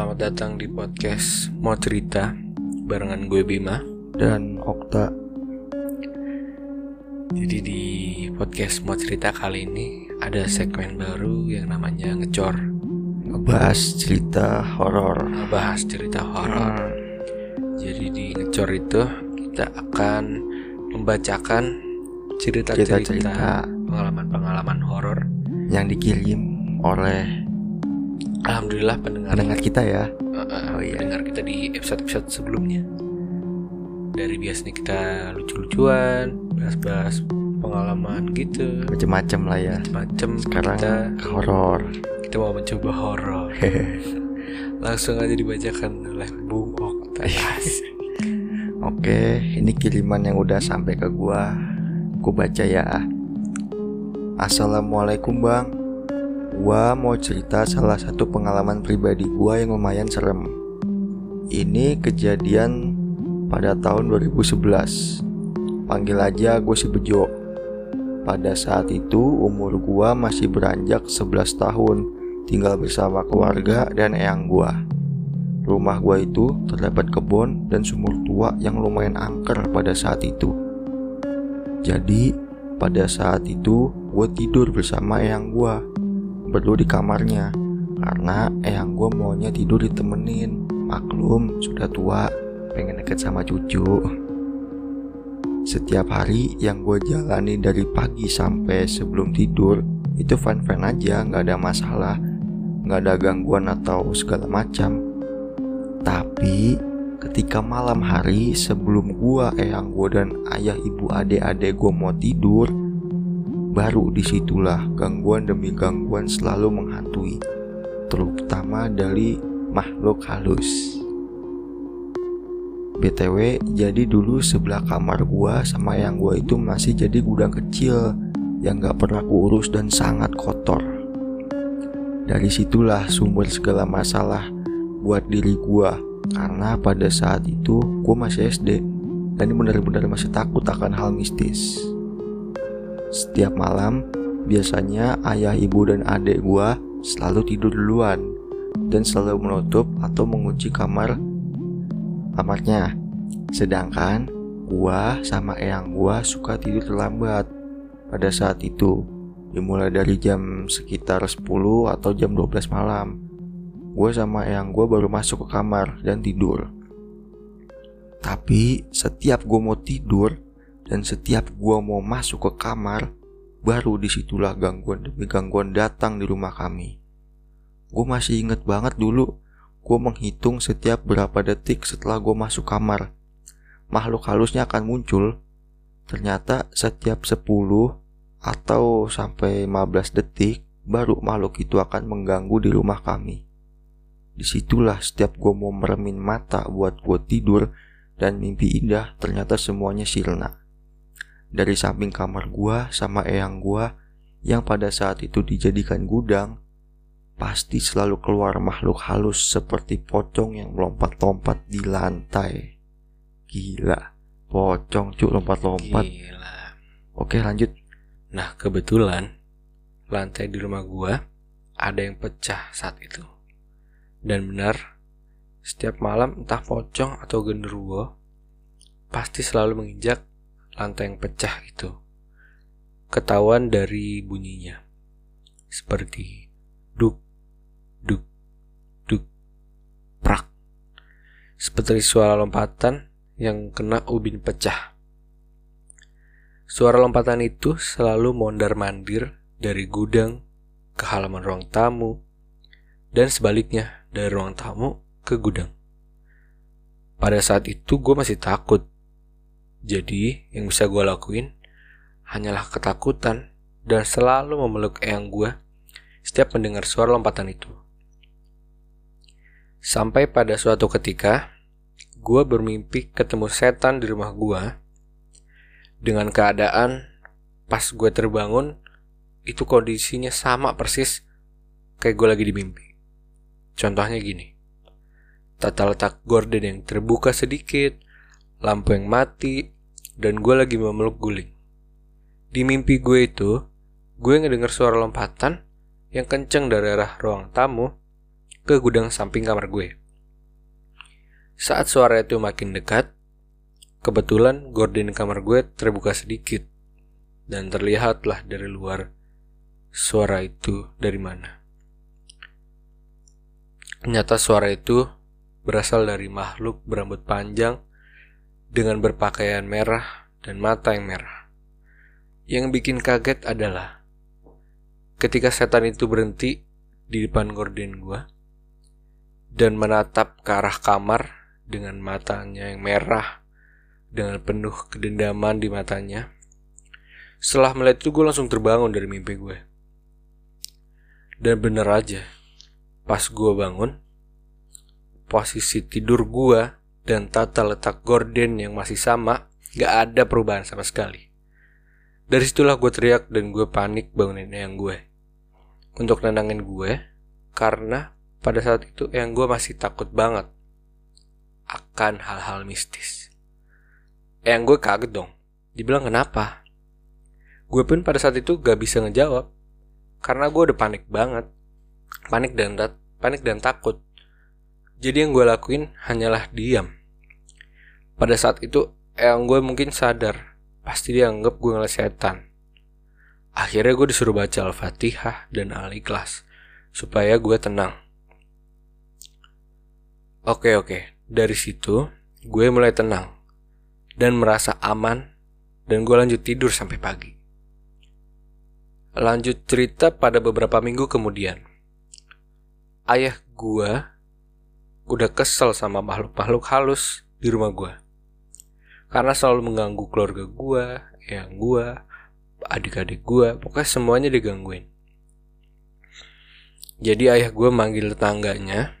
selamat datang di podcast Mau Cerita barengan gue Bima. dan Okta Jadi di podcast Mau Cerita kali ini ada segmen baru yang namanya ngecor, ngebahas cerita horor. ngebahas cerita horor. Jadi di ngecor itu kita akan membacakan cerita-cerita Cerita-cerita pengalaman-pengalaman horor. yang dikirim oleh Alhamdulillah pendengar pendengar kita ya. Uh, uh, Oh, iya. pendengar kita di episode-episode sebelumnya. Dari biasanya kita lucu-lucuan, bahas-bahas pengalaman gitu, Macem-macem lah ya. macam Sekarang kita ke horor. kita mau mencoba horor. Langsung aja dibacakan oleh Bung Okta. Oke, ini kiriman yang udah sampai ke gua. Ku baca ya. Assalamualaikum bang. Gua mau cerita salah satu pengalaman pribadi gua yang lumayan serem. Ini kejadian pada tahun 2011. Panggil aja gue si Bejo. Pada saat itu umur gua masih beranjak 11 tahun, tinggal bersama keluarga dan eyang gua. Rumah gua itu terdapat kebun dan sumur tua yang lumayan angker pada saat itu. Jadi, pada saat itu gue tidur bersama eyang gua Berdua di kamarnya. Karena eyang gua maunya tidur ditemenin. Maklum, sudah tua. Pengen deket sama cucu. Setiap hari yang gue jalani dari pagi sampai sebelum tidur Itu fine-fine aja, nggak ada masalah. Nggak ada gangguan atau segala macam. Tapi ketika malam hari sebelum gua, eyang gua dan ayah ibu adik-adik gua mau tidur, baru di situlah gangguan demi gangguan selalu menghantui, terutama dari makhluk halus. BTW, jadi dulu sebelah kamar gua sama yang gua itu masih jadi gudang kecil yang gak pernah kuurus dan sangat kotor. Dari situlah sumber segala masalah buat diri gua karena pada saat itu gue masih SD dan benar-benar masih takut akan hal mistis. Setiap malam, biasanya ayah, ibu, dan adik gua selalu tidur duluan dan selalu menutup atau mengunci kamar kamarnya. Sedangkan gua sama eyang gua suka tidur terlambat pada saat itu. Dimulai dari jam sekitar 10 atau jam 12 malam gue sama eyang gue baru masuk ke kamar dan tidur. Tapi setiap gue mau tidur dan setiap gue mau masuk ke kamar, baru di situlah gangguan demi gangguan datang di rumah kami. Gue masih inget banget dulu, gue menghitung setiap berapa detik setelah gue masuk kamar. Makhluk halusnya akan muncul. Ternyata setiap 10 atau sampai 15 detik baru makhluk itu akan mengganggu di rumah kami. Di situlah setiap gue mau meremin mata buat gue tidur dan mimpi indah ternyata semuanya sirna. Dari samping kamar gue sama eyang gue yang pada saat itu dijadikan gudang, pasti selalu keluar makhluk halus seperti pocong yang melompat-lompat di lantai. Gila, pocong cuk lompat-lompat. Gila. Oke lanjut. Nah, kebetulan lantai di rumah gua ada yang pecah saat itu. Dan benar, setiap malam entah pocong atau genderuwo pasti selalu menginjak lantai yang pecah itu. Ketahuan dari bunyinya. Seperti duk, duk, duk, prak. Seperti suara lompatan yang kena ubin pecah. Suara lompatan itu selalu mondar-mandir dari gudang ke halaman ruang tamu dan sebaliknya dari ruang tamu ke gudang. Pada saat itu gue masih takut. Jadi yang bisa gue lakuin hanyalah ketakutan dan selalu memeluk eyang gue setiap mendengar suara lompatan itu. Sampai pada suatu ketika, gue bermimpi ketemu setan di rumah gue dengan keadaan pas gue terbangun itu kondisinya sama persis kayak gue lagi di mimpi. Contohnya gini. Tata letak gorden yang terbuka sedikit, lampu yang mati, dan gue lagi memeluk guling. Di mimpi gue itu, gue ngedenger suara lompatan yang kenceng dari arah ruang tamu ke gudang samping kamar gue. Saat suara itu makin dekat, kebetulan gorden kamar gue terbuka sedikit dan terlihatlah dari luar suara itu dari mana. Ternyata suara itu berasal dari makhluk berambut panjang dengan berpakaian merah dan mata yang merah. Yang bikin kaget adalah ketika setan itu berhenti di depan gorden gua dan menatap ke arah kamar dengan matanya yang merah dengan penuh kedendaman di matanya. Setelah melihat itu gue langsung terbangun dari mimpi gue. Dan bener aja, pas gue bangun, posisi tidur gue dan tata letak gorden yang masih sama, gak ada perubahan sama sekali. Dari situlah gue teriak dan gue panik bangunin yang gue untuk nenangin gue karena pada saat itu yang gue masih takut banget akan hal-hal mistis. Yang gue kaget dong. Dibilang kenapa? Gue pun pada saat itu gak bisa ngejawab karena gue udah panik banget. Panik dan panik dan takut. Jadi yang gue lakuin hanyalah diam. Pada saat itu yang gue mungkin sadar pasti dia anggap gue ngeliat setan. Akhirnya gue disuruh baca Al-Fatihah dan Al-Ikhlas supaya gue tenang. Oke oke, dari situ gue mulai tenang dan merasa aman dan gue lanjut tidur sampai pagi. Lanjut cerita pada beberapa minggu kemudian. Ayah gue udah kesel sama makhluk-makhluk halus di rumah gue. Karena selalu mengganggu keluarga gue, yang gue, adik-adik gue, pokoknya semuanya digangguin. Jadi ayah gue manggil tetangganya,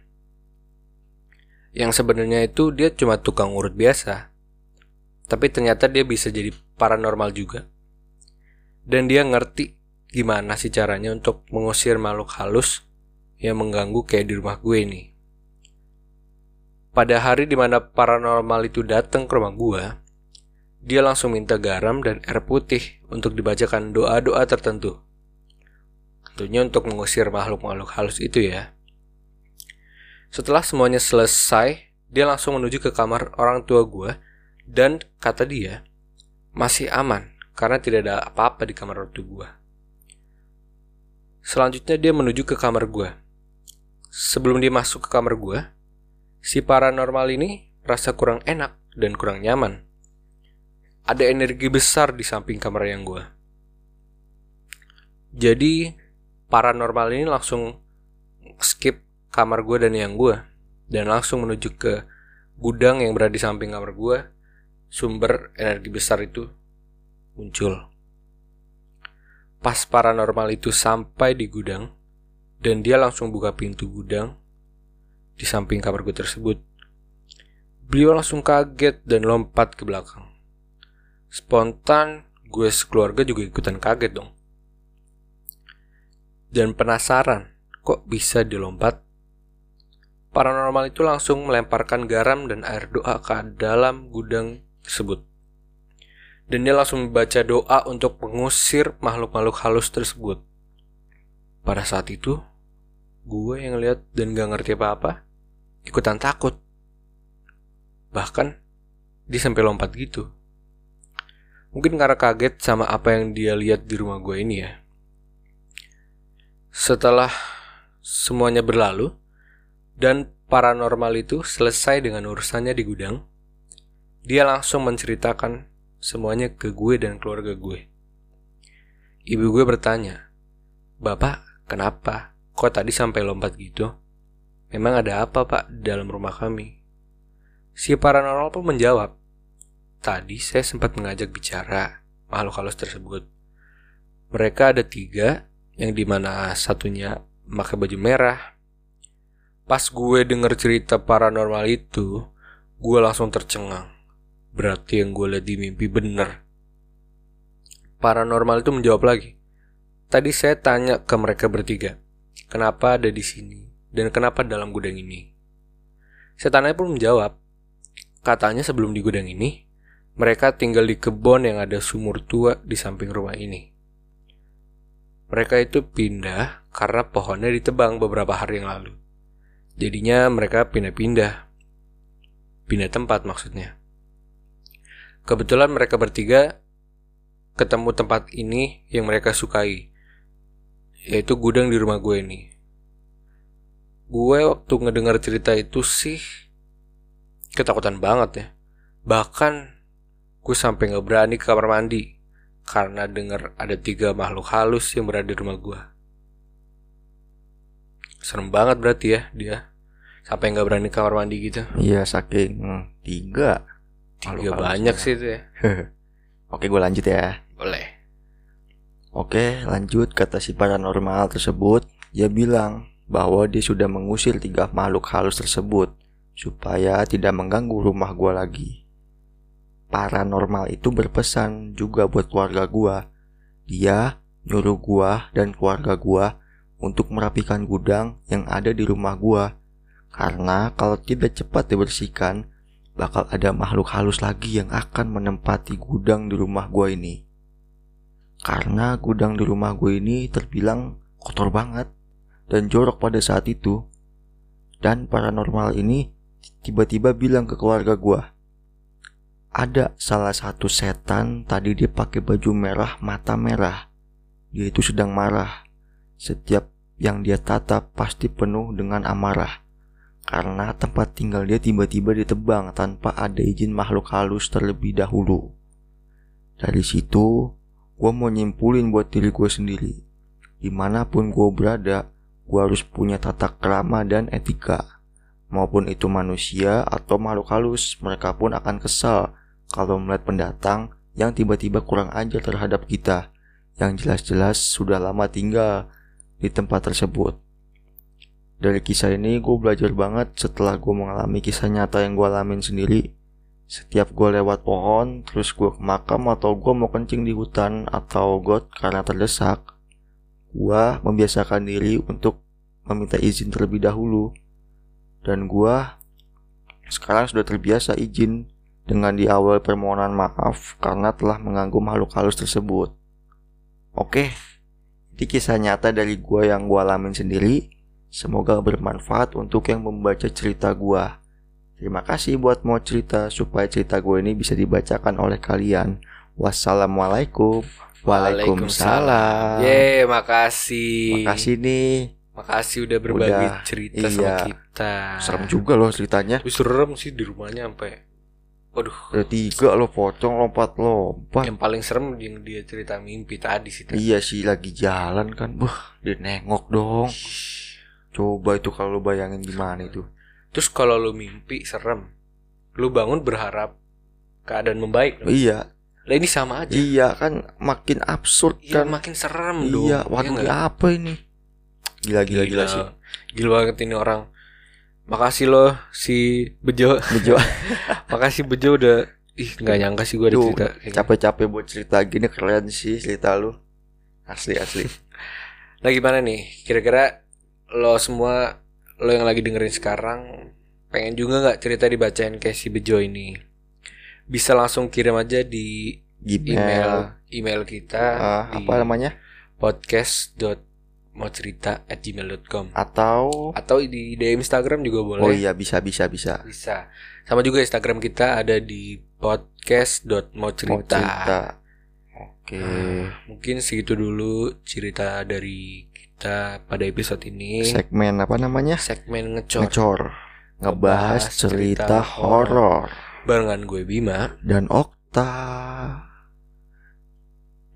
yang sebenarnya itu dia cuma tukang urut biasa, tapi ternyata dia bisa jadi paranormal juga. Dan dia ngerti gimana sih caranya untuk mengusir makhluk halus yang mengganggu kayak di rumah gue ini. Pada hari di mana paranormal itu datang ke rumah gue, dia langsung minta garam dan air putih untuk dibacakan doa-doa tertentu. Tentunya untuk mengusir makhluk-makhluk halus itu ya. Setelah semuanya selesai, dia langsung menuju ke kamar orang tua gue dan kata dia masih aman karena tidak ada apa-apa di kamar orang tua gue. Selanjutnya dia menuju ke kamar gue. Sebelum dia masuk ke kamar gue, si paranormal ini rasa kurang enak dan kurang nyaman ada energi besar di samping kamar yang gue. Jadi paranormal ini langsung skip kamar gue dan yang gue dan langsung menuju ke gudang yang berada di samping kamar gue. Sumber energi besar itu muncul. Pas paranormal itu sampai di gudang dan dia langsung buka pintu gudang di samping kamar gue tersebut. Beliau langsung kaget dan lompat ke belakang. Spontan gue sekeluarga juga ikutan kaget dong. Dan penasaran, kok bisa dilompat? Paranormal itu langsung melemparkan garam dan air doa ke dalam gudang tersebut. Dan dia langsung membaca doa untuk mengusir makhluk-makhluk halus tersebut. Pada saat itu, gue yang lihat dan gak ngerti apa-apa, ikutan takut. Bahkan, dia sampai lompat gitu. Mungkin karena kaget sama apa yang dia lihat di rumah gue ini ya. Setelah semuanya berlalu, dan paranormal itu selesai dengan urusannya di gudang, dia langsung menceritakan semuanya ke gue dan keluarga gue. Ibu gue bertanya, Bapak, kenapa? Kok tadi sampai lompat gitu? Memang ada apa pak di dalam rumah kami? Si paranormal pun menjawab, Tadi saya sempat mengajak bicara makhluk halus tersebut. Mereka ada tiga, yang di mana satunya pakai baju merah. Pas gue denger cerita paranormal itu, gue langsung tercengang. Berarti yang gue lihat di mimpi bener. Paranormal itu menjawab lagi. Tadi saya tanya ke mereka bertiga, kenapa ada di sini dan kenapa dalam gudang ini. Setannya pun menjawab, katanya sebelum di gudang ini, mereka tinggal di kebun yang ada sumur tua di samping rumah ini. Mereka itu pindah karena pohonnya ditebang beberapa hari yang lalu. Jadinya mereka pindah-pindah. Pindah tempat maksudnya. Kebetulan mereka bertiga ketemu tempat ini yang mereka sukai. Yaitu gudang di rumah gue ini. Gue waktu ngedengar cerita itu sih ketakutan banget ya. Bahkan gue sampai nggak berani ke kamar mandi karena dengar ada tiga makhluk halus yang berada di rumah gue. Serem banget berarti ya dia sampai nggak berani ke kamar mandi gitu. Iya saking hmm, tiga. Tiga Makhluk banyak ya. sih itu ya. Oke gue lanjut ya. Boleh. Oke lanjut kata si paranormal tersebut. Dia bilang bahwa dia sudah mengusir tiga makhluk halus tersebut supaya tidak mengganggu rumah gua lagi. Paranormal itu berpesan juga buat keluarga gua. Dia nyuruh gua dan keluarga gua untuk merapikan gudang yang ada di rumah gua. Karena kalau tidak cepat dibersihkan, bakal ada makhluk halus lagi yang akan menempati gudang di rumah gua ini. Karena gudang di rumah gue ini terbilang kotor banget dan jorok pada saat itu. Dan paranormal ini tiba-tiba bilang ke keluarga gua, ada salah satu setan tadi dia pakai baju merah mata merah. Dia itu sedang marah. Setiap yang dia tatap pasti penuh dengan amarah. Karena tempat tinggal dia tiba-tiba ditebang tanpa ada izin makhluk halus terlebih dahulu. Dari situ, gue mau nyimpulin buat diri gue sendiri. Di mana pun gue berada, gue harus punya tata krama dan etika. Maupun itu manusia atau makhluk halus, mereka pun akan kesal kalau melihat pendatang yang tiba-tiba kurang ajar terhadap kita, yang jelas-jelas sudah lama tinggal di tempat tersebut. Dari kisah ini gue belajar banget setelah gue mengalami kisah nyata yang gue alamin sendiri. Setiap gue lewat pohon, terus gue ke makam atau gue mau kencing di hutan atau got karena terdesak, gue membiasakan diri untuk meminta izin terlebih dahulu. Dan gue sekarang sudah terbiasa izin dengan di awal permohonan maaf karena telah mengganggu makhluk halus tersebut. Oke, ini kisah nyata dari gue yang gue alamin sendiri. Semoga bermanfaat untuk yang membaca cerita gue. Terima kasih buat mau cerita supaya cerita gue ini bisa dibacakan oleh kalian. Wassalamualaikum. Waalaikumsalam. Ye, makasih. Makasih nih. Makasih udah berbagi Udah, cerita sama iya. kita. Serem juga loh ceritanya. Tapi serem sih di rumahnya sampai. Waduh. Ada tiga loh pocong lompat-lompat. Yang paling serem yang dia cerita mimpi tadi sih. Iya sih lagi jalan kan. Wah, dia nengok dong. Coba itu kalau lu bayangin gimana itu. Terus kalau lu mimpi serem, lu bangun berharap keadaan membaik. dong. Iya, Lah ini sama aja. iya kan makin absurd Iya, kan. makin serem dong. Iya, Iya waduh ini apa ini? Gila gila gila, sih. Gila banget ini orang. Makasih loh si Bejo. Bejo Makasih Bejo udah ih nggak nyangka sih gue ada cerita. capek-capek buat cerita gini keren sih cerita lu. Asli asli. Nah gimana nih? Kira-kira lo semua lo yang lagi dengerin sekarang pengen juga nggak cerita dibacain kayak si Bejo ini? Bisa langsung kirim aja di email Gmail. email kita Ah, di apa namanya? podcast.maucerita@gmail.com Atau atau di DM Instagram juga boleh. Oh iya bisa bisa bisa. Bisa. Sama juga Instagram kita ada di Mau podcast.maucerita. cerita. Oke. Mungkin segitu dulu cerita dari kita pada episode ini. Segmen apa namanya? Segmen ngecor Ngecor. Ngebahas Ngebahas cerita cerita horor. Barengan gue Bima. Dan Okta.